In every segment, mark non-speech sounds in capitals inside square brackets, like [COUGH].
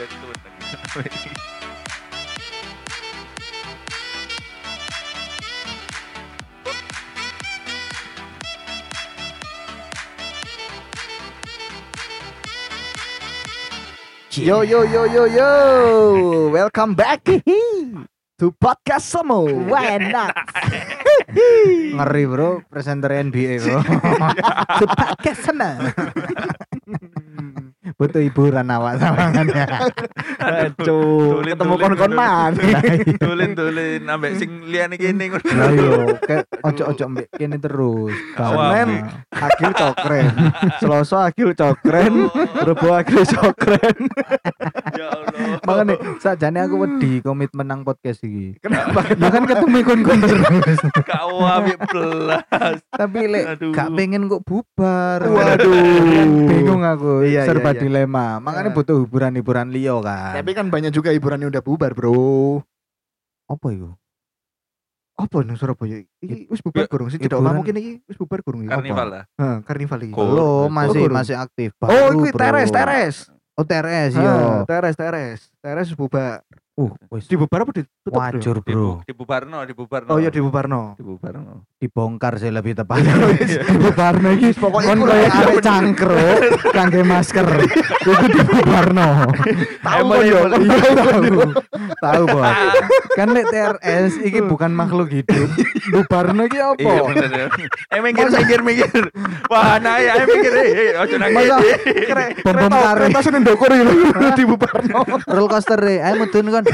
Lagi. Yo yo yo yo yo, welcome back to podcast Semo. Why not? Ngeri bro, presenter NBA bro. [LAUGHS] to podcast Semo. Butuh hiburan awak sawangannya. Aduh, Tulin, ketemu kon-kon tulin. mana? Tulin tulin ambek sing liyane kene ngono. Lah yo, ojo-ojo mbek kene terus. Senin Akil cokren, Selasa Akil cokren, Rebo Akil cokren. Ya Allah. Makanya sajane aku wedi komitmen nang podcast iki. Kenapa? Ya kan ketemu kon-kon terus. Kau ambek belas. Tapi lek Aduh. gak pengen kok bubar. Waduh. Bingung aku, Iya, serba iya, iya. Dilema. Makanya Eh. butuh hiburan-hiburan liyo kan. Tapi kan banyak juga hiburan yang udah bubar, Bro. apa itu? Apa nang Surabaya? Iki wis bubar Ya, kurung sih tidak hiburan. mungkin iki wis bubar kurung iki. Karnival lah. Heeh, karnival iki. Belum, masih masih aktif. Oh, Baru, iki bro. teres, teres. Oh, teres yo. teres, teres. Teres wis bubar. Uh, wis Dibubar apa ditutup? Wajur, Bro. Di Bubarno, di Bubarno. Oh iya dibubarno. di Bubarno. Dibongkar sih lebih. [LAUGHS] Wis, Dibubarno iki pokoknya Kon koyo lah. arek cangkruk kangge masker. Iku dibubarno. Tahu Emang kok iya, yo. boleh. Iya, Tahu. Tahu, Bos. Kan lek TRS iki bukan makhluk hidup. Bubarno iki Iya apa? bener ya. Eh mikir mikir. Wah, nah ya eh, mikir eh eh, ojo nangis. Kereta kereta sing ndokur lho dibubarno. roller coaster. Ayo mudun kon.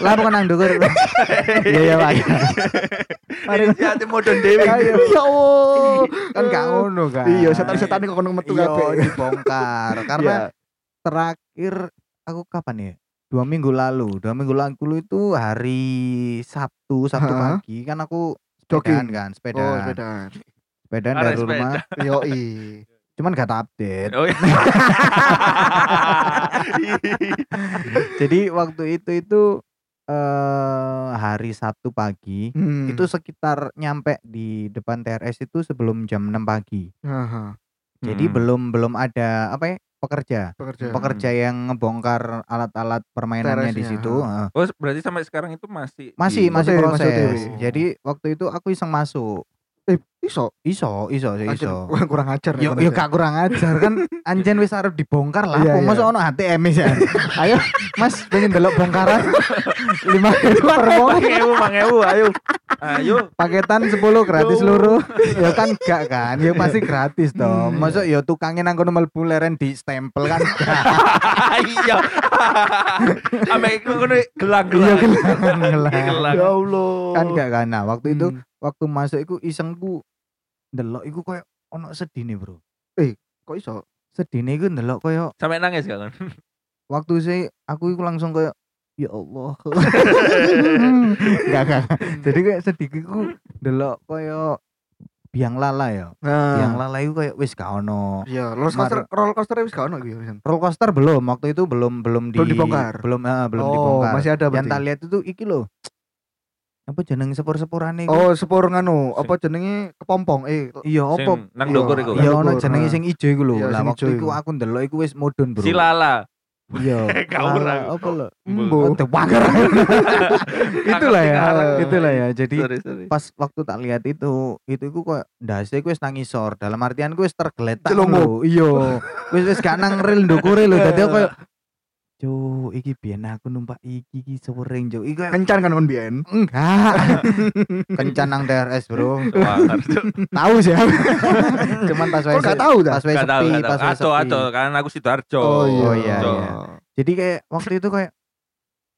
Lah bukan nang ndukur. [LAUGHS] Iya ya, Pak. Mari hati modern dewe. Ayo. Ya Allah. Kan gak ngono kan. Iya, setan-setan kok kono metu Iya, kabeh. dibongkar. Karena terakhir aku kapan ya? Dua minggu lalu. Dua minggu lalu itu hari Sabtu, Sabtu pagi kan aku Jogging. sepedaan kan, sepeda. Oh, sepedaan. Sepedaan dari rumah. Yoi. [LAUGHS] Cuman gak tak update. Oh iya. [LAUGHS] Jadi waktu itu itu eh hari Sabtu pagi Hmm. itu sekitar nyampe di depan TRS itu sebelum jam 6 pagi. Aha, Jadi Hmm. belum belum ada apa ya pekerja. pekerja. Pekerja yang ngebongkar alat-alat permainannya di situ. heeh. Oh, berarti sampai sekarang itu masih Masih di- masih proses. masih. Jadi waktu itu aku iseng masuk. Eh, iso. Iso, iso, Anjir, iso. [LAUGHS] kurang ajar. Yo yo gak kurang ajar kan anjen wis arep dibongkar lah. Iya, iya. masa ono HTM ya. [LAUGHS] Ayo Mas pengen delok bongkaran [LAUGHS] 5 per wong. Mangewu, mangewu, ayo. Ayo. Paketan 10 gratis seluruh. ya kan gak kan? Ya pasti gratis dong. Hmm. Masa ya tukangnya nang kono mlebu leren di stempel kan. [LAUGHS] Iya. Ambek iku ngono gelang-gelang. Iya gelang, gelang. Ya Allah. kan gak kan. Nah, waktu itu Hmm. waktu masuk iku isengku ndelok iku koyo ono sedih nih, Bro. kok iso? Sedih nih iku ndelok koyo Sampai nangis gak kan? waktu sih aku iku langsung koyo ya Allah. [LAUGHS] Gak gak. Jadi kayak sedih iku ndelok koyo biang lala ya. Biang Nah. lala iku koyo wis gak ono. Iya, roller coaster, roller coaster wis gak ono iki. Wisan. Roller coaster belum waktu itu belum belum di Belum dibongkar? belum ah, belum oh, dibongkar. masih ada Yang berarti. tak lihat itu iki loh. Apa jeneng sepur-sepurane iku? Oh, sepur nganu, apa jenenge kepompong? Eh, Iya, apa? nang dokur iku. Iya Nang ono jenenge nah. sing ijo iku lho. Iya, Lah waktu ijo iku aku ndelok iku wis mudun, Bro. Si Lala. Iya. Gak Lala, ora. Apa. Oh, tewakar. [LAUGHS] [LAUGHS] Itulah ya. Itulah ya. Jadi Sorry, sorry. pas waktu tak lihat itu, itu iku kok ndase iku wis nangisor. Dalam artian ku wis tergeletak lho. Iya. [LAUGHS] Wis wis gak nang ril ndukure lho. Dadi aku koyo Cuk, iki biyen aku numpak iki iki sewering, Cuk. Koyo kencan kan kon biyen. enggak. [LAUGHS] Kencan nang DRS, Bro. Tahu sih aku. [LAUGHS] Cuman pas Kok wes gak tahu dah? pas tahu, sepi, pas Aco, sepi. aco, kan aku Sidoarjo. Oh iya. Oh, iya, iya. Jadi kayak waktu itu kayak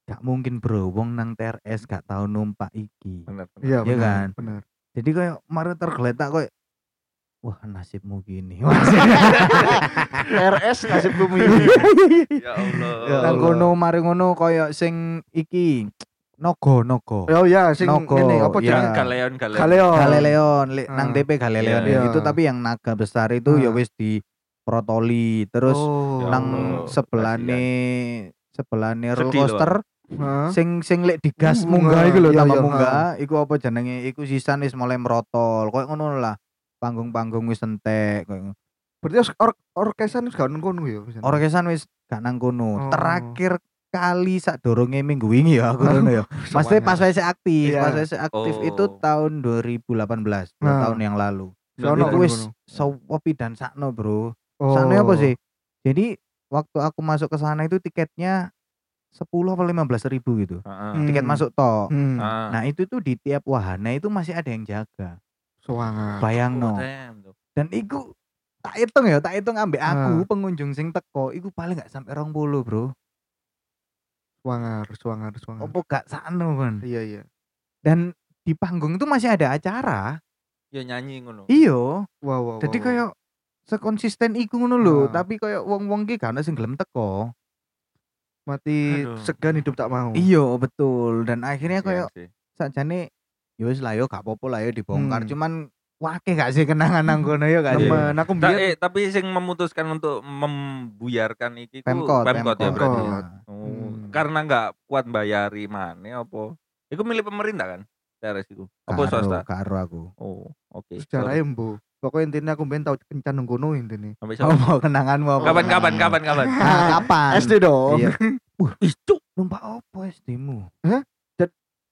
gak mungkin bro, wong nang TRS gak tahu numpak iki. Bener, bener. Iya, benar, kan? Benar. Jadi kayak mari tergeletak kayak wah nasibmu gini. RS [LAUGHS] nasibku Iya, ini. [LAUGHS] Ya Allah. Ya Nang Allah. kono mari ngono kayak sing iki Nogo Nogo. Oh iya, sing Nogo, ngene apa iya. jenenge? Galeon, galeon. Galeo. Galeleon, li- nang. DP Galeleon Iya, ya. Itu tapi yang naga besar itu ya Ah. wis di protoli terus Oh. Ya nang Allah, sebelahne sebelahne roller coaster sing sing lek digas munggah iku lho tambah munggah iku apa jenenge iku sisan wis mulai merotol koyo ngono lah panggung-panggung wis entek koyo ngono. Berarti or orkesan wis gak ngono ya. pisan? Orkesan wis gak nang kono. Oh. Terakhir kali sak dorongnya minggu wingi ya aku ngono ya. [LAUGHS] Maksudnya pas Semangat. saya aktif, Iya. pas saya aktif Oh. itu tahun 2018, dua Nah. tahun yang lalu. Sono Iku wis sewopi dan sakno, Bro. Oh. Sana apa sih? Jadi waktu aku masuk ke sana itu tiketnya 10 atau 15 ribu gitu. Heeh. Hmm. Tiket masuk tok. Hmm. Ah. Nah itu tuh di tiap wahana itu masih ada yang jaga. Bayang no. Dan iku tak hitung ya, tak hitung ambek aku Ah. pengunjung sing teko, iku paling gak sampai rong puluh bro. Semangat, semangat, semangat. Opo gak sakno kan? Iya, iya. Dan di panggung itu masih ada acara. Ya nyanyi ngono. Iyo. Wow, wow. Jadi wow. kayak sekonsisten iku ngono lho, tapi kayak wong-wong ki gak ono sing gelem teko. mati Aduh. segan hidup tak mau. Iya, betul. Dan akhirnya kayak Iya yo wis lah yo gak apa-apa lah yo dibongkar. Hmm. Cuman wakeh gak sih kenangan nang kono yo gak sih? Nemen, aku biar eh, tapi sing memutuskan untuk membuyarkan iki ku Pemkot, Pemkot ya Pemkot. berarti. Pemkot. Oh, Hmm. karena nggak kuat bayari mana apa? Iku milik pemerintah kan? Teres iku. Apa Karo- swasta? Karo aku. Oh, oke. sejarah sorry. embo. Pokoknya intinya aku ben tau kencan nang kono intine. Sampai Oh, so- mau kenanganmu apa? Kapan kapan kapan kapan? [LAUGHS] Kapan? SD dong. Iya. [LAUGHS] Wah, itu numpak opo SD-mu?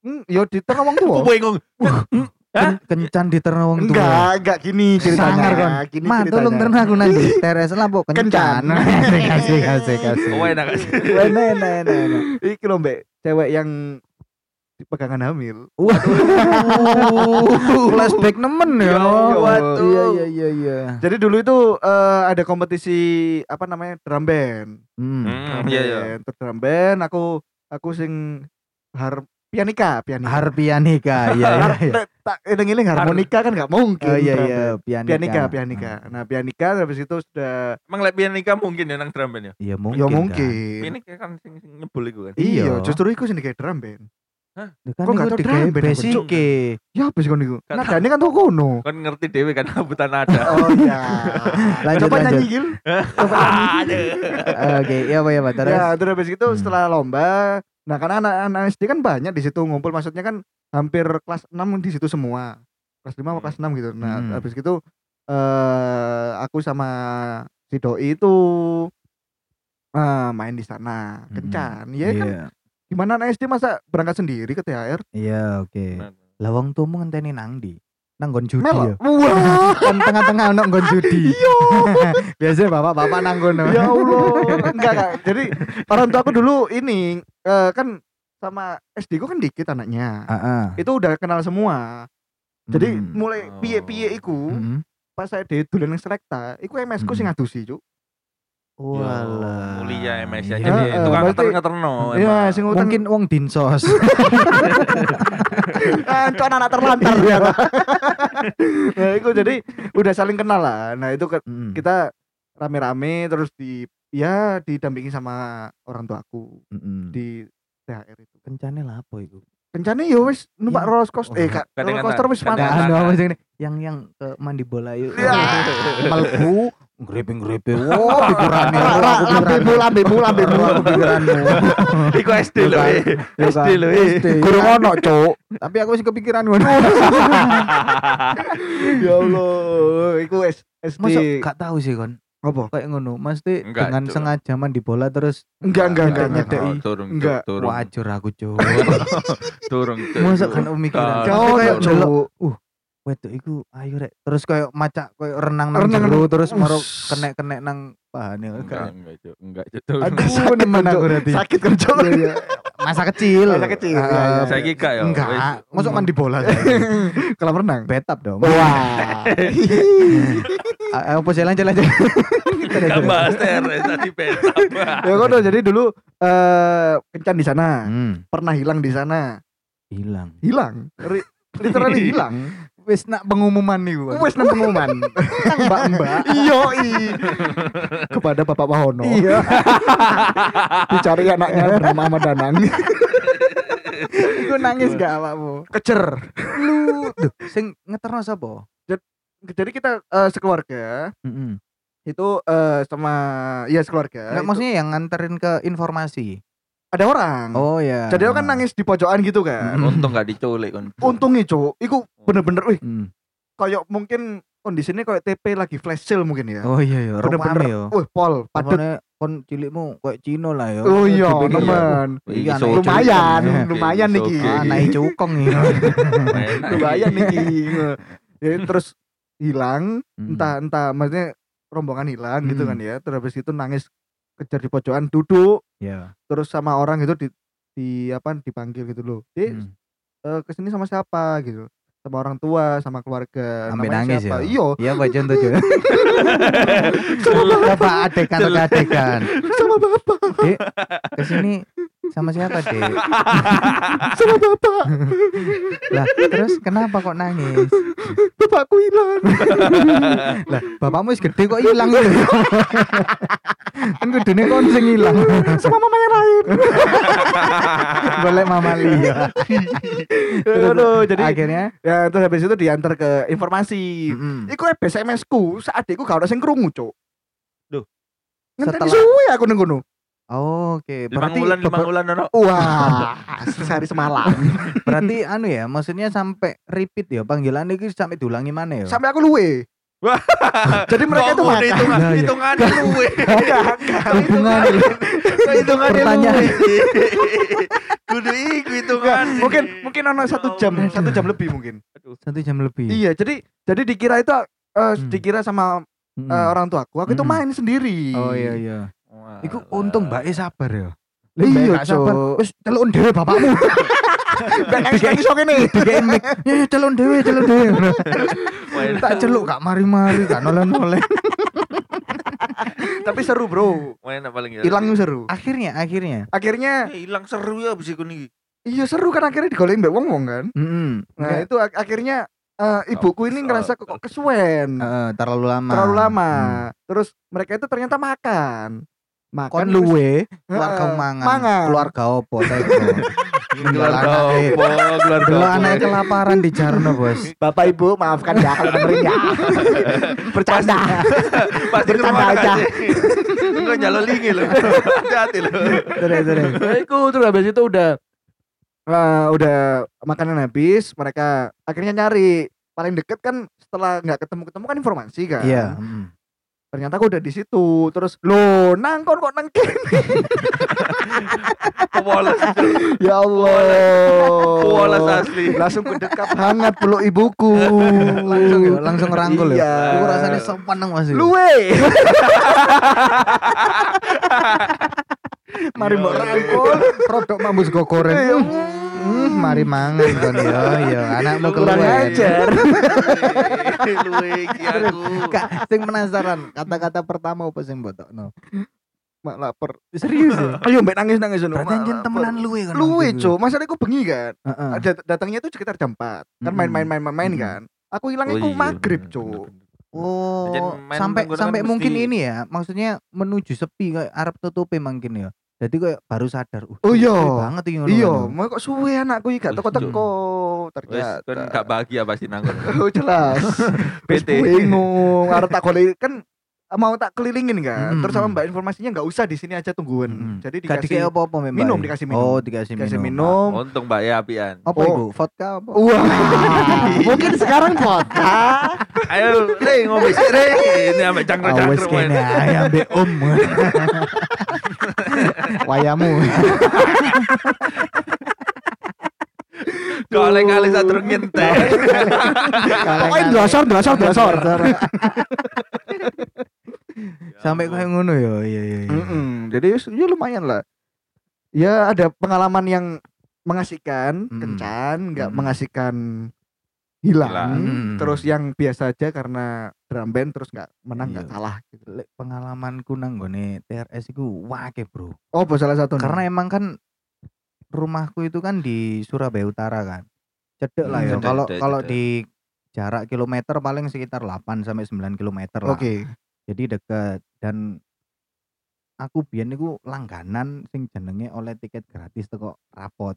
Hmm, yo di tengah wong tua. Aku bingung. Hah? Ken- kencan di wong tua. Enggak, enggak gini ceritanya. Sangar, kon. Gini Ma, tolong terna aku nanti. Teres lah, Bu. Kencan. Kencan. [LAUGHS] Kasih, kasih, kasih. Oh, enak kasih. Enak, enak, enak, enak. Iki lho, Mbak, cewek yang di pegangan hamil. Flashback nemen ya. Ya Allah. Waduh. Iya, iya, iya, iya. Jadi dulu itu eh, ada kompetisi apa namanya drum band. Hmm. Hmm, Drum iya iya. band. Terus drum band aku aku sing har pianika, pianika. Harpianika, iya, iya, iya. Tak eling-eling harmonika kan nggak mungkin. Oh iya, iya, pianika. Pianika, pianika. Nah, pianika habis itu sudah Emang lek pianika mungkin ya nang drum band ya? Iya, mungkin. ya kan. mungkin. Pianika kan sing sing nyebul iku kan. Iya. Iya, justru iku sing kayak drum band. Kan Kok iku tau drum band, aku, basic Cuk? e. Ya habis kon niku. Kan- Nadane kan tau kono. Kan ngerti dhewe kan habutan ada. [LAUGHS] Oh iya. Lanjut, Coba lanjut. nyanyi Gil. [LAUGHS] Aduh. Oke, iya Pak, ya Pak. Terus. Ya, terus habis itu Hmm. setelah lomba, nah karena anak-anak SD kan banyak di situ ngumpul, maksudnya kan hampir kelas 6 di situ semua. Kelas 5 atau kelas 6 gitu. Nah, Hmm. habis itu eh aku sama si doi itu eh, main di sana, Hmm. kencan. Ya kan Iya. gimana anak SD masa berangkat sendiri ke THR? Iya, oke. Lah wong tuamu ngenteni nang ndi? Nang nggon judi Melo. ya. Wah, Kan tengah-tengah ono nggon judi. iya. [LAUGHS] Biasanya bapak-bapak nang kono. ya Allah. Enggak, enggak. Jadi orang tua aku dulu ini eh, kan sama SD ku kan dikit anaknya. Heeh. Itu udah kenal semua. Jadi Hmm. mulai Oh. piye-piye iku Mm-mm. pas saya di dolen nang selekta, iku MS ku sing Hmm. ngadusi, Cuk. Walah. Mulia MS ya. Iya. Jadi Heeh, itu kan berarti- ngeterno. Iya, sing utang Mungkin wong dinsos. [LAUGHS] [LAUGHS] ancon anak terlantar ternyata. [LAUGHS] nah, itu jadi udah saling kenal lah. Nah, itu ke- Mm. kita rame-rame terus di ya didampingi sama orang tuaku Mm-mm. di THR itu. kencane lah apa iku? Kencane yo wis numpak Iya. roller coaster. Oh, eh, kak, roller coaster wis mana? Anu apa sih ini? Yang yang ke mandi bola yuk. Ya. Melbu grepe-grepe. Wow, pikirannya. Ra- ra- Lambemu, lambemu, lambemu. pikiranmu. Iku SD lho. Bukan. eh. Ya SD kan? lho. eh. SD. Guru ono, Cuk. Tapi aku masih kepikiran ngono. [LAUGHS] ya Allah, iku S- SD. Masa gak tahu sih kon. Apa? Kayak ngono, mesti dengan sengaja mandi bola terus Enggak, enggak, enggak, Nyedek- enggak. nyedeki. Oh, Turung, Enggak. Wajur aku. Turung, Cuk. [LAUGHS] Masa kan pemikiran. Kau- kayak Cuk. Wedok iku ayo rek. Terus kayak macak kayak renang nang Renang jero terus maro Ush. kena-kena nang pahane. Enggak, enggak, Cuk. Enggak, Cuk. Aduh, Sakit nemen, aku Cuk. berarti. Sakit kan, Cuk. Iya, iya. Masa kecil. Masa kecil, iya. Saya kira ya. Enggak, masuk mandi bola. [LAUGHS] Kolam renang. Betap dong. Wah. [LAUGHS] Ah, Apa sih lanjut lanjut. Enggak bahas teres tadi petap. ya kono jadi dulu eh kencan di sana. Hmm, Pernah hilang di sana. hilang. Hilang. Literally [LAUGHS] hilang. Wis nak pengumuman nih gua. Wes nang pengumuman. Nang [LAUGHS] mbak-mbak. Iyo [LAUGHS] kepada Bapak Wahono. Iya. [LAUGHS] Dicari anaknya bernama Ahmad Danang. Iku nangis gak awakmu? Kecer. Lu, duh, sing ngeterno sapa? Jadi kita eh, sekeluarga Heeh. itu eh, sama ya sekeluarga. Enggak maksudnya yang nganterin ke informasi. Ada orang. Oh ya. Jadi aku kan nangis di pojokan gitu kan. Mm. Untung enggak diculik kon. Untungnya cuk, iku bener-bener wih Hmm. kayak mungkin kondisinya kayak TP lagi flash sale mungkin ya. Oh iya iya, Bener-bener, yo. Wah, pol, padet. Kon cilikmu koyo Cino lah yo. Oh iya, teman. Iya, cuy. Lumayan, lumayan niki. Ah, naik cukong ya. [LAUGHS] Lumayan niki. Ya, terus hilang, Hmm. entah entah maksudnya rombongan hilang gitu Hmm. kan ya. Terus habis itu nangis kejar di pojokan duduk Iya. terus sama orang itu di di apa dipanggil gitu loh. Dek, Hmm. eh, ke sini sama siapa gitu. Sama orang tua, sama keluarga. Sampai nangis siapa? ya. Iya, Iya, Pak contoh juga. [LAUGHS] Coba adekan atau adekan. sama bapak, Dek, ke sini sama siapa, Dek? [LAUGHS] sama bapak. Lah, terus kenapa kok nangis? Bapakku hilang. [LAUGHS] Lah, bapakmu wis gede kok hilang gitu. [LAUGHS] kan kudune kon sing hilang. sama mama yang lain. Golek mama Lia. Aduh, jadi akhirnya ya terus habis itu diantar ke informasi. mm-mm. Iku SMS ku saat iku gak ada sing krungu, Cuk. Duh. Ngenteni Setelah- suwe aku nang kono. Oh, Oke, Lima berarti bulan, lima bulan ono. Wah, sehari semalam. [LAUGHS] berarti anu ya, maksudnya sampai repeat ya panggilan itu sampai diulangi mana ya? Sampai aku luwe. Wah. [LAUGHS] Jadi mereka itu makan. hitungan Nah, iya. hitungannya luwe. Hubungan Kok hitungannya Pertanyaan. luwe. [LAUGHS] Kudu iku hitungan. mungkin mungkin ono satu jam, satu jam lebih mungkin. satu jam lebih. Iya, jadi jadi dikira itu eh, Hmm. dikira sama eh, orang tua aku, aku itu Hmm. main sendiri. Oh iya iya. Iku untung Mbak E sabar ya. Iya, sabar. Wis celuk dhewe bapakmu. Ben nangis nangis kok ngene. Dikei mic. Ya ya celuk dhewe, celuk dhewe. Tak celuk gak mari-mari, gak nolen-nolen. [LAUGHS] Tapi seru, Bro. Main apa lagi? Hilang seru. Akhirnya, akhirnya. Akhirnya Eh, hilang seru ya abis iku nih. iya seru kan akhirnya digolein mbak wong wong kan. Mm-mm. Nah, Nggak, itu ak- akhirnya eh, ibuku ini ngerasa kok kesuwen. eh, terlalu lama. terlalu lama. Hmm. Terus mereka itu ternyata makan. Makan luwe, keluarga mangan. mangan. Keluarga opo. [LAUGHS] Keluarga opo, keluarga opo. anake kelaparan di Jarno, Bos. Bapak Ibu maafkan ya kalau dengerin ya. Bercanda. Pasti Bercanda aja. Enggak jalo lingi loh. Hati loh. Terus terus. Nah, itu terus habis itu udah eh, udah makanan habis, mereka akhirnya nyari paling deket kan setelah nggak ketemu ketemu kan informasi kan. Iya. mm. Ternyata aku udah di situ. Terus lo nangkon kok nang kene?" [LAUGHS] Polos. Ya Allah. Polos asli. Langsung kudekap hangat peluk ibuku. Langsung ya, langsung rangkul ya. Iya. Iku rasanya sopan nang Mas. Luwe. [LAUGHS] Mari mbok rangkul. Produk mambus go goreng. Iya. Hmm, mari mangan kon ya. Ya, anakmu Kurang keluar. ajar. [LAUGHS] Luwe iki aku. Kak, sing penasaran kata-kata pertama apa sing mbotokno? Mak lapar. Serius ya? [LAUGHS] Ayo mbak nangis nangis ngono. Berarti lapar. temenan luwe kan. Luwe, Cuk. Masalah aku bengi kan. Dat- datangnya itu sekitar jam 4. Kan Mm-mm. main-main main-main main Mm-mm. kan. Aku hilang Oh itu iya, maghrib, bener. Oh, main sampai menggunakan sampai mesti- mungkin ini ya, maksudnya menuju sepi kayak Arab tutupi mungkin ya. Jadi kayak baru sadar, uh, Oh iya. banget iki ngono. Iya, mau kok suwe anakku iki gak teko-teko ternyata. kan gak bahagia pasti nanggur. [LAUGHS] Oh jelas. [LAUGHS] PT. bingung, arep tak golek kan mau tak kelilingin kan. Mm-mm. Terus sama Mbak informasinya nggak usah di sini aja tungguin. Mm-mm. Jadi dikasih apa-apa memang. minum, dikasih minum. Oh, dikasih minum. dikasih minum. Untung Mbak ya apian. Apa Oh. itu? Vodka apa? Wah, [LAUGHS] mungkin sekarang vodka. Ayo, Re ngopi sih, Re. Ini ambek Awes cangkruk-cangkruk main. kene ae ambek om. Wayamu. Kalau kali satu ngente. Pokoknya dosor, dosor, dosor. Sampai kayak ngono ya. Iya iya iya. Mm-mm. Jadi ya lumayan lah. Ya ada pengalaman yang mengasihkan, Mm. kencan, nggak Mm. mengasihkan hilang. Hilang. Mm. Terus yang biasa aja karena drum band terus nggak menang nggak Iya. kalah. Gitu. Lek pengalamanku nang gone TRS iku wake, Bro. Oh, salah satu. Karena emang kan rumahku itu kan di Surabaya Utara kan. Cedek lah Hmm, ya. Kalau kalau di jarak kilometer paling sekitar 8 sampai 9 kilometer lah. Oke. Jadi deket dan aku biyen niku langganan sing jenenge oleh tiket gratis teko rapot.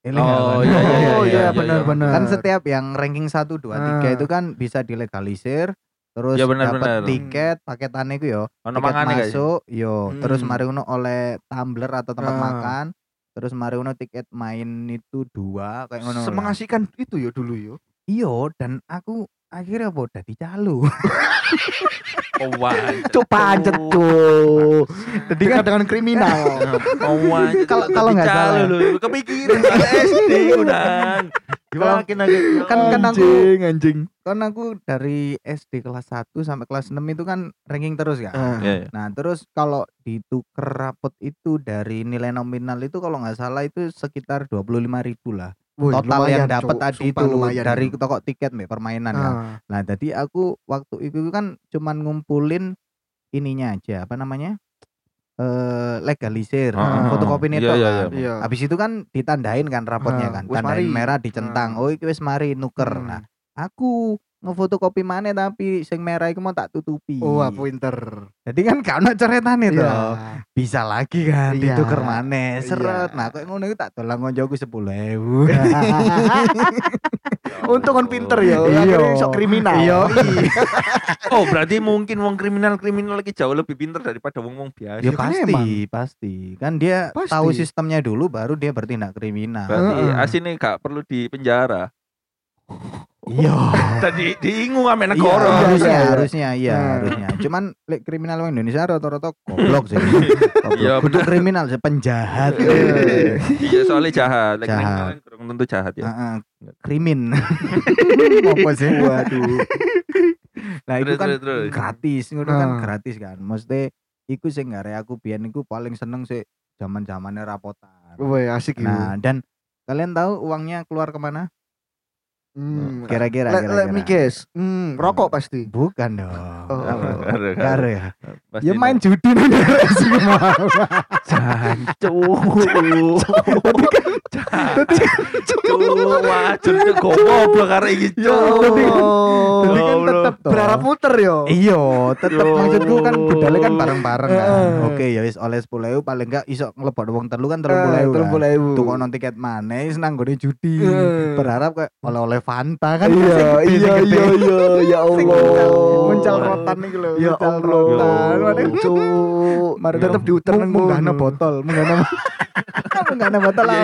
Nggak, Oh, Kon? iya, iya, Oh iya, iya iya, benar-benar. Kan setiap yang ranking 1 2 3 Ah. itu kan bisa dilegalisir terus Ya, benar, dapat benar. tiket paketannya itu yo Ono tiket mangane masuk yo Hmm. terus mari ngono oleh tumbler atau tempat Ah. makan terus mari ngono tiket main itu dua kayak ngono lah. Semengasihkan itu ya dulu yo. iyo dan aku akhirnya apa dadi calo. Oh, wah. Cuk pancet cuk. Jadi kan dengan kriminal. [LAUGHS] Oh, wah. Kalau- kalau nggak salah. lu kepikiran SD udah. Kalau- Yakin aja. kan kan aku anjing anjing. kan aku dari SD kelas 1 sampai kelas 6 itu kan ranking terus kan. Ah. Iya, iya. Nah, terus kalau dituker rapot itu dari nilai nominal itu kalau nggak salah itu sekitar 25.000 lah. Wih, Total lumayan, yang dapat tadi itu lumayan dari itu. toko tiket mbak permainan kan. Ah. Nah, jadi aku waktu itu kan cuman ngumpulin ininya aja, apa namanya? Eh legalisir, Ah, fotokopi iya, netok iya, kan. Iya. Habis itu kan ditandain kan rapotnya Ah, kan. Tandain mari. merah dicentang. Ah. Oh, iki wis mari nuker. Hmm. Nah, aku ngefotokopi mana tapi sing merah iku mau tak tutupi. Oh, wah, pinter. Jadi kan gak ono ceritane to. Iya. Bisa lagi kan Iya. dituker maneh. Seret. Iya. Nah, kok ngono iku tak dolang koncoku 10.000. Untung kan pinter ya. Iya. Sok kriminal. Iya. [LAUGHS] Oh, berarti mungkin wong kriminal-kriminal lagi jauh lebih pintar daripada wong-wong biasa. Ya kan pasti, emang. pasti. Kan dia Pasti. tahu sistemnya dulu baru dia bertindak kriminal. Berarti Heeh. asine gak perlu di penjara. [LAUGHS] Iya. [LAUGHS] Tadi diingung ame Iya, negara. harusnya, iya, iya. harusnya, iya, Nah. harusnya. Cuman lek kriminal wong Indonesia rata-rata [LAUGHS] goblok sih. Iya, Kudu kriminal sih penjahat. Iya. Soalnya jahat. Lek Jahat. kriminal kan kurang tentu jahat ya. Heeh, krimin. [LAUGHS] Apa sih? Waduh. Nah, itu kan gratis, ngono kan Ah. gratis kan. Mesti iku sing gare aku biyen iku paling seneng sih zaman-zamane rapotan. Woi, asik Nah, nah, dan kalian tahu uangnya keluar ke mana? Hmm. Kira-kira Let, let me guess. Hmm, rokok pasti. Bukan dong. Oh. Karo, ya. Pasti Ya main judi nih sih mau. Cuk, wajur cuk goblok karo iki cuk. Tapi kan tetep. Berharap muter yo. Iya, tetep maksudku kan budalnya kan bareng-bareng kan. Heeh. Oke, ya wis oleh 10.000 paling enggak iso ngelebok wong telu kan 30.000. Eh, kan. Terus boleh ibu. Tuh kono tiket mana nang gone judi. Eh. Berharap kayak oleh-oleh Fanta kan. Iya, iya, iya, iya, ya Allah. muncul- rotan iki lho. Ya muncul Allah. rotan. Waduh, Cuk. Mari tetep diuter nang munggahna botol, munggahna [LAUGHS] munggahna botol lah.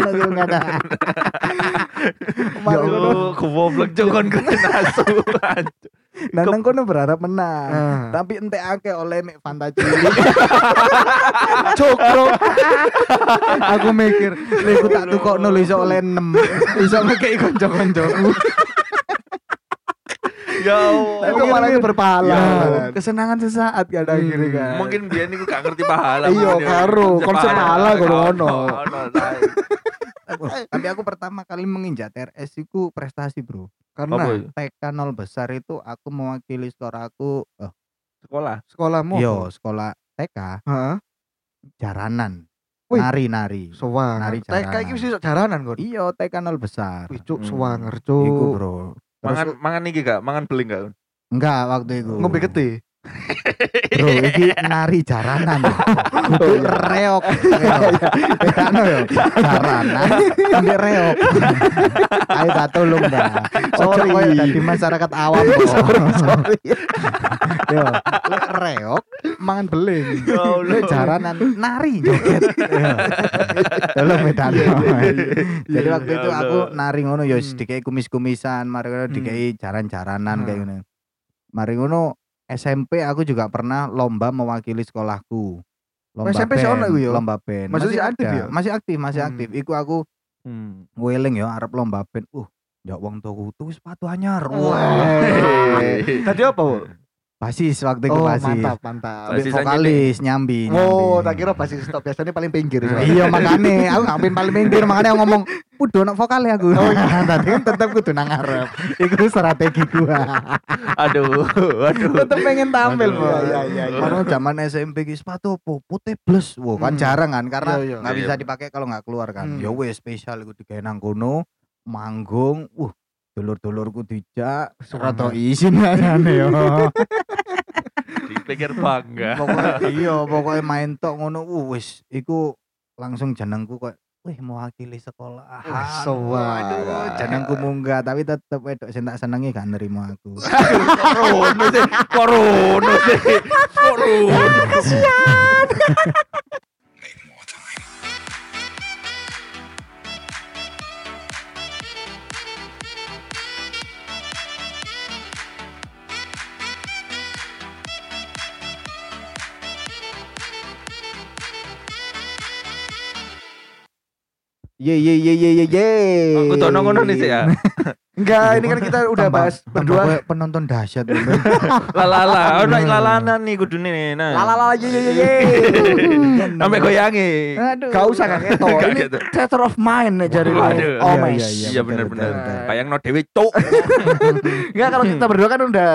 Mari Ya. Cuk, goblok cuk kon keren [LAUGHS] asu. Nah, nang kono berharap menang. Ah. Tapi entek akeh oleh mek Fanta cilik. Cuk, [LAUGHS] bro. aku mikir, iku tak tukokno lho iso oleh 6. [LAUGHS] Iso ngekeki kanca-kancaku. Ya Allah. Itu malah berpahala. Ya, kesenangan sesaat kan Hmm. akhirnya kan. Mungkin dia niku gak ngerti pahala. Iya, karo. konsep pahala gak ono. Tapi aku pertama kali menginjak TRS itu prestasi, Bro. Apa Karena itu? TK 0 besar itu aku mewakili sekolah aku, eh, Sekolah. sekolahmu. yo sekolah TK Heeh. jaranan. Wih. Nari-nari. Sewanger. Nari TK iki jaranan. wis iso jaranan kon. Iya, TK 0 besar. Wih, Cuk, Hmm. sewanger, Iku, Cuk. Bro. Terus Mangan mangan iki gak? Mangan beling gak? enggak waktu itu. Ngombe gede. Bro, iki [LAUGHS] nari jaranan. [LAUGHS] Kudu reok. Bedano [LAUGHS] yo. Jaranan ambil reok. Ayo tak tolong dah. Sorry. Sorry. Dari masyarakat awam kok. Sorry. Yo, reok mangan beling. Ya. Lek jaranan nari joget. Yo. Tolong bedano. Jadi waktu Ya itu aku nari ngono yo Hmm. dikei kumis-kumisan, mari ngono dikei jaran-jaranan kayak Hmm. ngono. Mari ngono SMP aku juga pernah lomba mewakili sekolahku. Lomba SMP sih band, ono yo? Lomba band. Masih aktif ada, ya? Masih aktif, masih Hmm. aktif. Iku aku Hmm. weling ya arep lomba band. Uh, ya wong tuku tuh sepatu anyar. Wah. [LAUGHS] Wah. Tadi apa, Bu? Basis waktu itu Oh, basis. mantap, mantap. Basis vokalis nyambi. Oh, nyambi. tak kira pasti stop biasanya paling pinggir. Iya [LAUGHS] makane aku ngapain paling pinggir makanya aku ngomong udah nak vokal ya aku. Oh iya, tadi kan tetap kudu nang ngarep. Iku strategi gua. Aduh, aduh. tetep pengen tampil. Bro. Iya, iya, iya. Karena zaman SMP ki sepatu apa putih plus. Wah, kan Hmm. jarang kan karena Iya, iya. nggak Iya, bisa iya. dipakai kalau nggak keluar kan. Hmm. Ya wes spesial iku digawe nang kono, manggung. Uh, dulur-dulurku dijak rada izin ngene yo. Dipikir bangga. [LAUGHS] Pokoknya iya, pokoknya main tok ngono. Uh, wis iku langsung jenengku kok Wih mewakili sekolah. Wih, sewa. Aduh, jenengku munggah tapi tetep wedok sing tak senengi gak nerimo aku. [LAUGHS] Korono sih, korono sih, korono. [LAUGHS] Ye ye ye ye ye ye. Aku dono ngono nih sih ya. [LAUGHS] Enggak, ini kan kita udah Tambah- bahas berdua. penonton dahsyat. [LAUGHS] Lalala, [LAUGHS] ono lalanan nih kudune nih. Nah. Lalala ye ye ye ye. Sampai goyangi. Aduh. Gak usah. Gak Ini theater of mind nih jari lu. Waduh. Oh Iya, my. iya, Iya betul, bener-bener. betul, betul. Bayang no dewe cuk. Enggak kalau kita berdua kan udah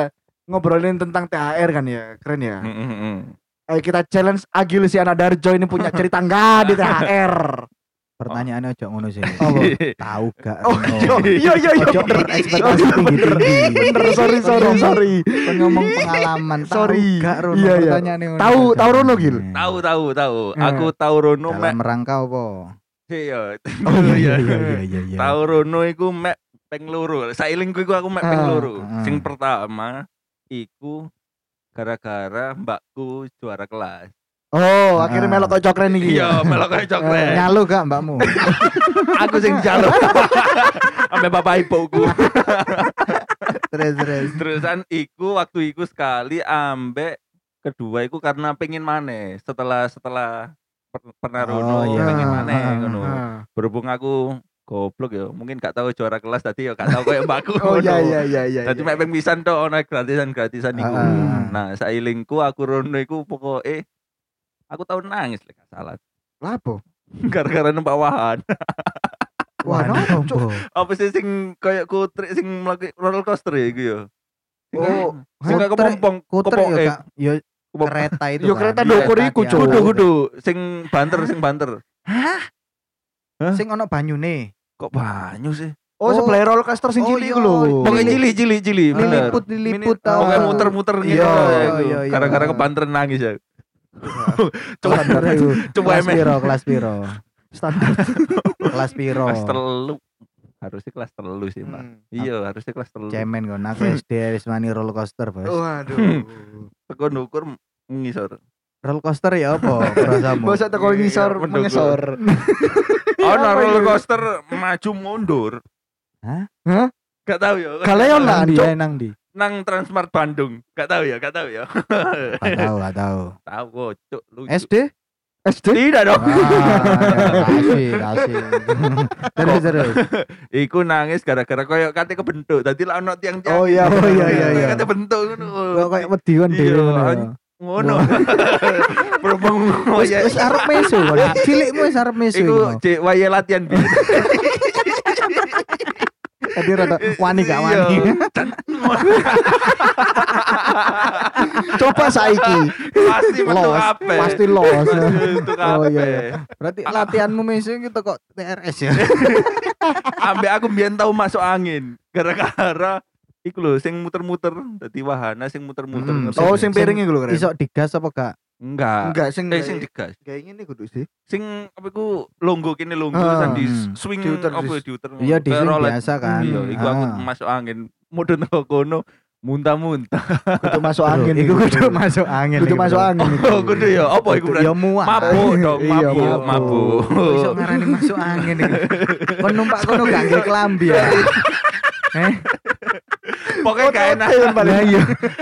ngobrolin tentang THR kan ya. Keren ya. Mm. Ayo kita challenge Agil si Anadarjo ini punya cerita enggak di THR. Pertanyaannya ojo ngono sih. [LAUGHS] Apa? Tahu gak? Oh iya iya iya. Ojo bener. berekspektasi Oh, bener. tinggi-tinggi. Bener sorry sorry sorry. Ngomong pengalaman. Sorry. gak Rono Iya, iya. pertanyaannya ngono. Tahu tahu Rono Gil. Tahu tahu tahu. Eh. Aku tahu Rono mek. Dalam rangka apa? Iya. Oh iya iya [LAUGHS] iya iya iya. Tahu Rono iku mek peng loro. Sailingku iku aku mek peng Ah, loro. ah. Sing pertama iku gara-gara mbakku juara kelas. Oh, akhirnya Ah. melok kok cokren iki. Iya, melok kayak coklat. Nyalu gak mbakmu? [LAUGHS] aku sing jaluk. Sampai [LAUGHS] bapak ibuku. [LAUGHS] Terus terus. Terusan iku waktu iku sekali ambek kedua iku karena pengen maneh setelah setelah per- pernah rono Oh, iya. pengen maneh Ah, ngono. Ah. Berhubung aku goblok ya, mungkin gak tahu juara kelas tadi ya gak tahu kayak mbakku. Oh ngono. iya iya iya iya. Tadi iya. mek ping pisan tok ono gratisan-gratisan iku. Ah. Nah, sailingku aku rono iku pokoke aku tau nangis lek salah. Lapo? [LAUGHS] Gara-gara numpak wahan. Wah, Waduh, no, Cuk. Bo. Apa sih sing kayak kutrik sing mlaki roller coaster ya iku ya? Oh, sing kayak kepompong, Kuter ya kepok- kereta itu. Yo, kan. kereta Iya, kaki iku, Cuk. aku. Kudu kudu sing banter sing banter. Hah? Sing ono banyune. Kok banyu sih? oh, Oh. sebelah roller coaster sing Oh, cilik iya. iku lho. Pokoknya Lili- cili cili cili bener. Liliput liliput Mini- tau. Pokoknya Ah. muter-muter gitu. Iya, ya, iya, iya, iya. Gara-gara kebanteran nangis ya. Coba coba Kelas piro, kelas piro. Standar. Kelas piro. Kelas telu. Harusnya kelas telu sih, Pak. Hmm. Iya, harusnya kelas telu. Cemen kon aku SD wis mani roller coaster, Bos. Waduh. [LAUGHS] Teko ndukur ngisor. Roller coaster ya apa perasaanmu? Masa teko Iya, ngisor mendukur. mengesor. [LAUGHS] Oh, Apa roller coaster maju mundur. Hah? Hah? Gak tahu ya. Kalian lah, nang di, nang di. Nang Transmart Bandung. Gak tahu ya, gak tahu ya. Gak tahu, gak tahu. tahu kok, cuk. Lucu. SD? SD. Tidak dong. Ah, asik, asik. [LAUGHS] terus terus. Iku nangis gara-gara koyo kate kebentuk. Dadi lah ono tiang-tiang. Oh iya, oh iya, iya, iya. Kate bentuk ngono. Kayak wedi kon Iya, dhewe ngono. Ngono. [LAUGHS] Berhubung Wis arep mesu kon. Cilikmu wis arep mesu. iku cek waya latihan. [LAUGHS] Tadi rada wani gak Iya. wani. Coba saiki. Pasti metu Los, pasti los. Oh, iya, kabeh. Berarti latihanmu mesu gitu kok TRS ya. [LAUGHS] Ambek aku mbiyen tau masuk angin gara-gara iku lho sing muter-muter dadi wahana sing muter-muter. Hmm? Oh, Sing- piring iku lho. Iso digas apa gak? Enggak. Enggak sing Eh sing digas. kayak ngene kudu sih. Sing apa iku longgo kene longgo Ah, san di hmm. swing Diuter, apa di- diuter. Iya di swing rolet. biasa kan. Iya, iku aku Ah. masuk angin. Mudun [LAUGHS] ke kono muntah-muntah. Kudu masuk angin. Iku kudu masuk [LAUGHS] angin. Kudu iku, masuk angin. [LAUGHS] Oh, kudu ya. Apa iku berarti? Ya muak. Mabuk dong, Iya, mabuk, mabuk. Iso ngarani masuk angin iki. Kon numpak kono gak nggih kelambi ya. Eh, Pokoknya gak enak. lah iya.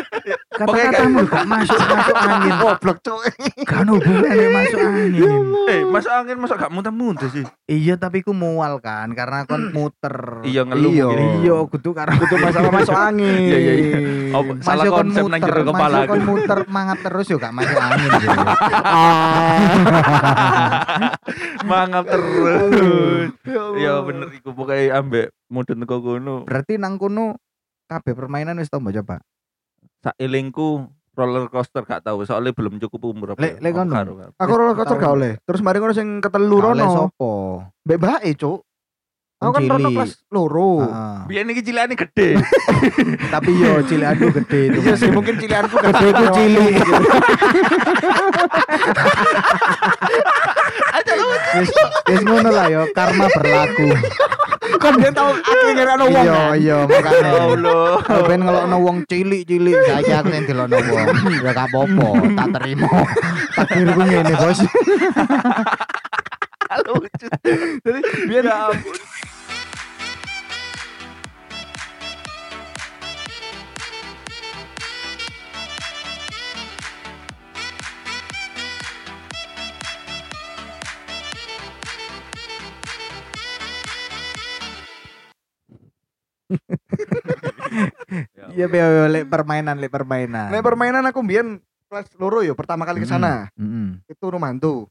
[LAUGHS] Pokoknya Kata-katamu gak masuk masuk angin. Goblok cuk. Kan hubungannya masuk angin. Eh, masuk angin masuk gak muntah-muntah sih. Iya tapi ku mual kan karena kon muter. Iya ngeluh Iya. Iya, kudu karena Kudu masalah masuk angin. Iya, iya, iya. Oh, salah konsep nang muter, jero kepala masuk aku. kon muter mangap terus yo gak masuk angin. gitu. [LAUGHS] Mangap terus. Iya bener iku pokoknya ambek mudun ke kono. Berarti nang kono kabeh permainan wis tau mbok coba. Sailingku roller coaster gak tahu soalnya belum cukup umur apa. Lek- lek kono. karo. Aku roller coaster gak oleh. Terus mari ngono sing ketelu Oleh rono. sopo? Mbek bae, Cuk. Aku kan rono kelas loro. Biar ini cilikane gede. [LAUGHS] Tapi yo cilikanku gede itu. Iya sih mungkin cilianku gede ku cilik. [LAUGHS] Wis wis ngono lah yo karma berlaku. [LAUGHS] kan dia tahu aku ngira wong. Iya kan. iya makane. Allah. Aku pengen ngelokno wong cilik-cilik saiki aku sing dilokno wong. Ya gak apa-apa, tak terima. Takdirku ngene, Bos. Lucu. Jadi biar Ya ampun. [LAUGHS] Iya iya lek permainan lek permainan. Nek permainan aku mbiyen kelas loro ya pertama kali ke sana. Mm-mm. Itu rumah hantu.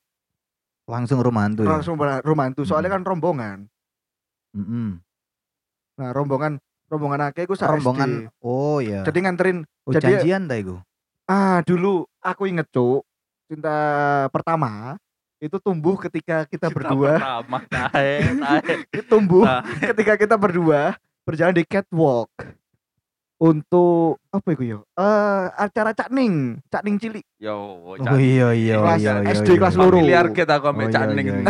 Langsung rumah hantu ya. Langsung ber- rumah hantu. Soalnya kan rombongan. Mm-mm. Nah, rombongan rombongan akeh iku Rombongan. SD. Oh iya. Jadi nganterin oh, jadi- janjian ta iku. ah dulu aku inget cuk cinta pertama itu tumbuh ketika kita berdua Pertama, tae, tae. [LAUGHS] tumbuh Nah. ketika kita berdua berjalan di catwalk untuk apa itu ya? Eh acara cakning, cakning cilik. Yo, Oh cak. iya iya Kelas iya iya. SD iya. kelas loro. Familiar kita aku Oh, ambek iya, iya, iya, iya.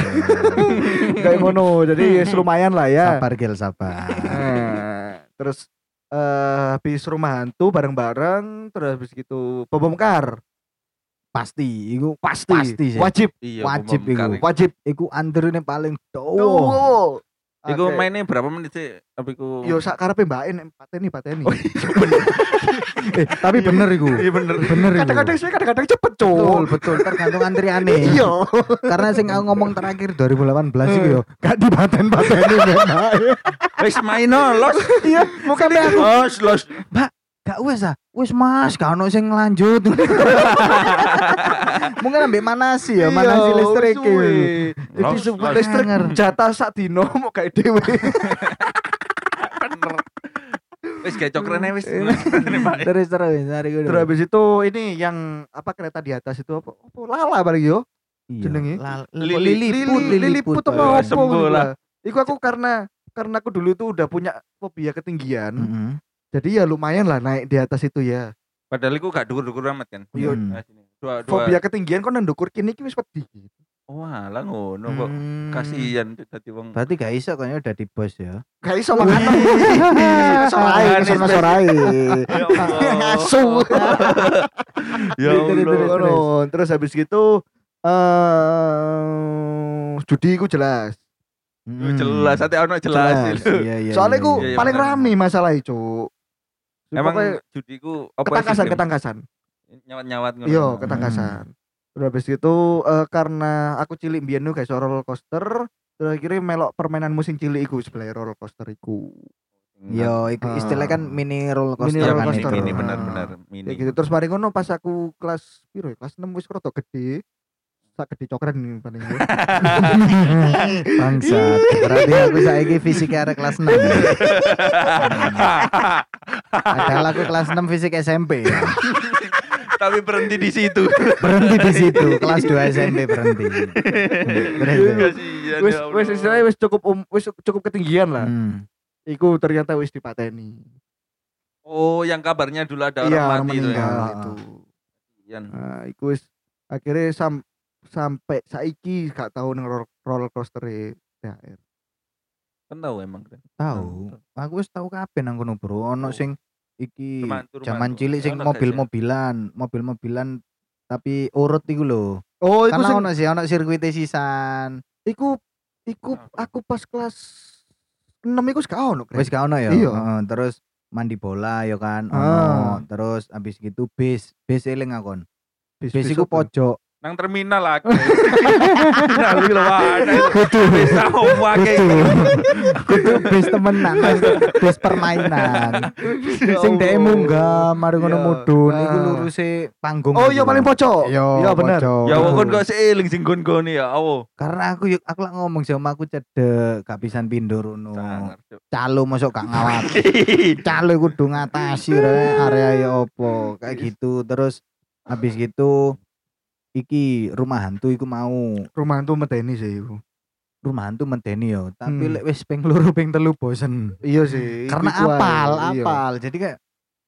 [LAUGHS] Kayak ngono. Jadi ya lumayan lah ya. Sabar gel sabar. Nah, terus eh habis rumah hantu bareng-bareng, terus habis gitu pembongkar. Pasti iku Pasti, Pasti sih. wajib, Iya, Wajib iku. wajib. iku antrine paling Oh. Dawa. Iku mainnya berapa menit sih? Tapi ku Yo sak karepe Mbak En pateni pateni. Eh, tapi bener iku. Iya bener. Bener iku. Kadang-kadang sih kadang-kadang cepet, betul, Cuk. betul tergantung antriane. Iya. Karena sing aku ngomong terakhir 2018 iku yo gak dipaten-pateni. Wis main no, los. Iya, bukan aku. Los, los. Gak wes ah. Wes Mas, gak ono sing lanjut. [LAUGHS] Mungkin ambek manasi ya, manasi listrik Iya, iki. Jadi Los, support los. listrik jatah sak dino mau kayak dewe. Bener. Wis kayak cokrene wis. [LAUGHS] Terus terus gue. Terus habis itu ini yang apa kereta di atas itu apa? Apa lala paling yo? jenenge? Lili, liliput, Liliput apa Oh, apa gitu. Iku aku karena karena aku dulu tuh udah punya fobia ketinggian. Mm-mm. Jadi ya lumayan lah naik di atas itu ya. Padahal iku gak dhuwur-dhuwur amat kan. Iya. Hmm. Sini. Dua, dua. Fobia ketinggian kok ndukur kini wis wedi gitu. Wah, lah ngono kok. Hmm. Kasihan dadi wong. Berarti gak iso kayaknya udah di bos ya. Gak iso makan. [LAUGHS] Sorai, Bes. sorai. [LAUGHS] Ya Allah. Ngasu. [LAUGHS] Ya Terus, Allah. habis gitu eh judi ku jelas. Yo, Jelas, ati ono jelas. lho. Iya, iya, Soalnya iya, ku iya. iya, paling bener. rame masalah itu. Emang Pokoknya judi ku apa ketangkasan sistem? ketangkasan. Nyawat-nyawat ngono. Iya, Hmm. ketangkasan. Terus habis itu eh, karena aku cilik mbiyen nu guys roller coaster, terus akhirnya melok permainan musim cilik iku sebelah roller coaster iku. Yo, iku Ah. istilahnya kan mini roller coaster Mini Iya, kan roller mini, coaster. itu. mini Ah. benar-benar Kayak mini. gitu. Terus mari ngono pas aku kelas piro ya? Kelas 6 wis kroto gede. Sak gede cokren ini paling ya. [LAUGHS] Bangsat. Berarti aku saiki fisika arek kelas 6. Padahal aku kelas 6 fisik SMP. Tapi berhenti di situ. Berhenti di situ, kelas 2 SMP berhenti. Kasihan Wis ya wis istilahnya wis cukup um, wis cukup ketinggian lah. Hmm. Iku ternyata wis dipateni. Oh, yang kabarnya dulu ada Iya, orang mati itu ya. meninggal ya. itu. Kasihan. Nah, iku wis akhirnya sam sampai saiki gak tahu nang roller, roller coaster e THR. Kan tahu emang kan. Tahu. Aku wis tahu kabeh nang kono, Bro. Ono Oh. sing iki zaman cilik sing mobil-mobilan, mobil-mobilan tapi urut iku lho. Oh, iku Karena sing ono sih ono sirkuit sisan. iku iku aku pas kelas 6 iku gak ono. Wis gak ono ya. Iya. Heeh, terus mandi bola ya kan. Ah. Ono. Terus habis gitu bis, bis eling akon. Bis- Bis bis iku pojok. Nang terminal lagi. Nah, lu lho ana. Kudu Bisa wake. Kudu bis temenan, [LAUGHS] bis, bis permainan. Ya Sing dhek munggah mari ngono Ya. mudun iku luruse panggung. Oh iya paling pojok. Iya, Iya bener. Ya wong kok seiling sing gon-goni ya. Awo. Karena aku yuk aku lak ngomong sama aku cedek gak pisan pindho rono. Calo mosok gak ngawat. [LAUGHS] Calo kudu ngatasi re area ya opo kayak gitu. Terus habis gitu iki rumah hantu iku mau Rumah itu medeni sih iku. rumah hantu menteni yo tapi Hmm. lek wis ping loro [LAUGHS] ping telu bosen Iya sih. karena ae, apal iya. apal jadi kayak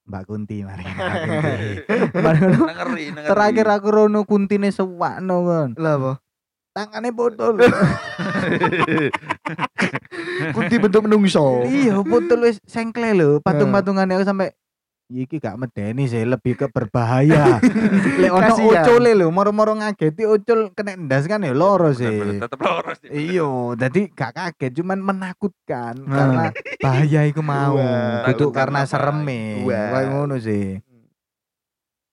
Mbak Kunti mari [LAUGHS] [LAUGHS] Mbak Kunti. Mari ngono. Nang ngeri, nang ngeri. terakhir aku rono kuntine sewakno kan Lah apa? tangannya botol Kunti bentuk menungso. iya botol wis sengkle lho patung-patungannya aku sampai iki gak medeni sih lebih ke berbahaya [LAUGHS] lek ono ucule lho moro-moro ngageti ucul kena ndas kan ya loro sih tetep loros. sih. Iya, jadi gak kaget, cuman menakutkan Nah. karena [LAUGHS] bahaya iku mau, Takut karena sereme. Wah. Kayak ngono sih.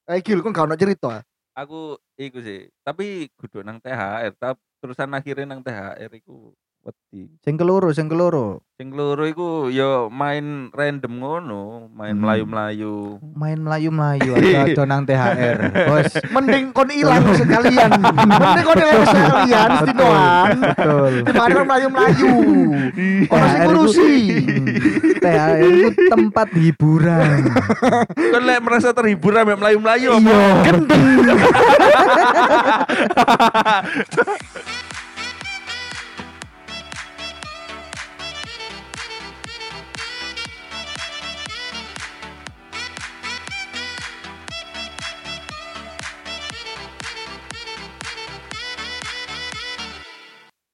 Eh Gil, kok gak ono cerita? Aku iku sih. Tapi kudu nang THR, tapi terusan akhirnya nang THR iku Wedi. Sing keloro, sing keloro. Sing loro iku ya main random ngono, main Hmm. melayu-melayu. Main melayu-melayu [LAUGHS] aja nang THR. Bos. [LAUGHS] Mending kon ilang sekalian. Mending kon ilang sekalian stinoan. Betul. Daripada melayu-melayu. Ono sing ngurusi. THR itu tempat hiburan. [LAUGHS] Kan lek merasa terhibur ambek melayu-melayu apa? Iya.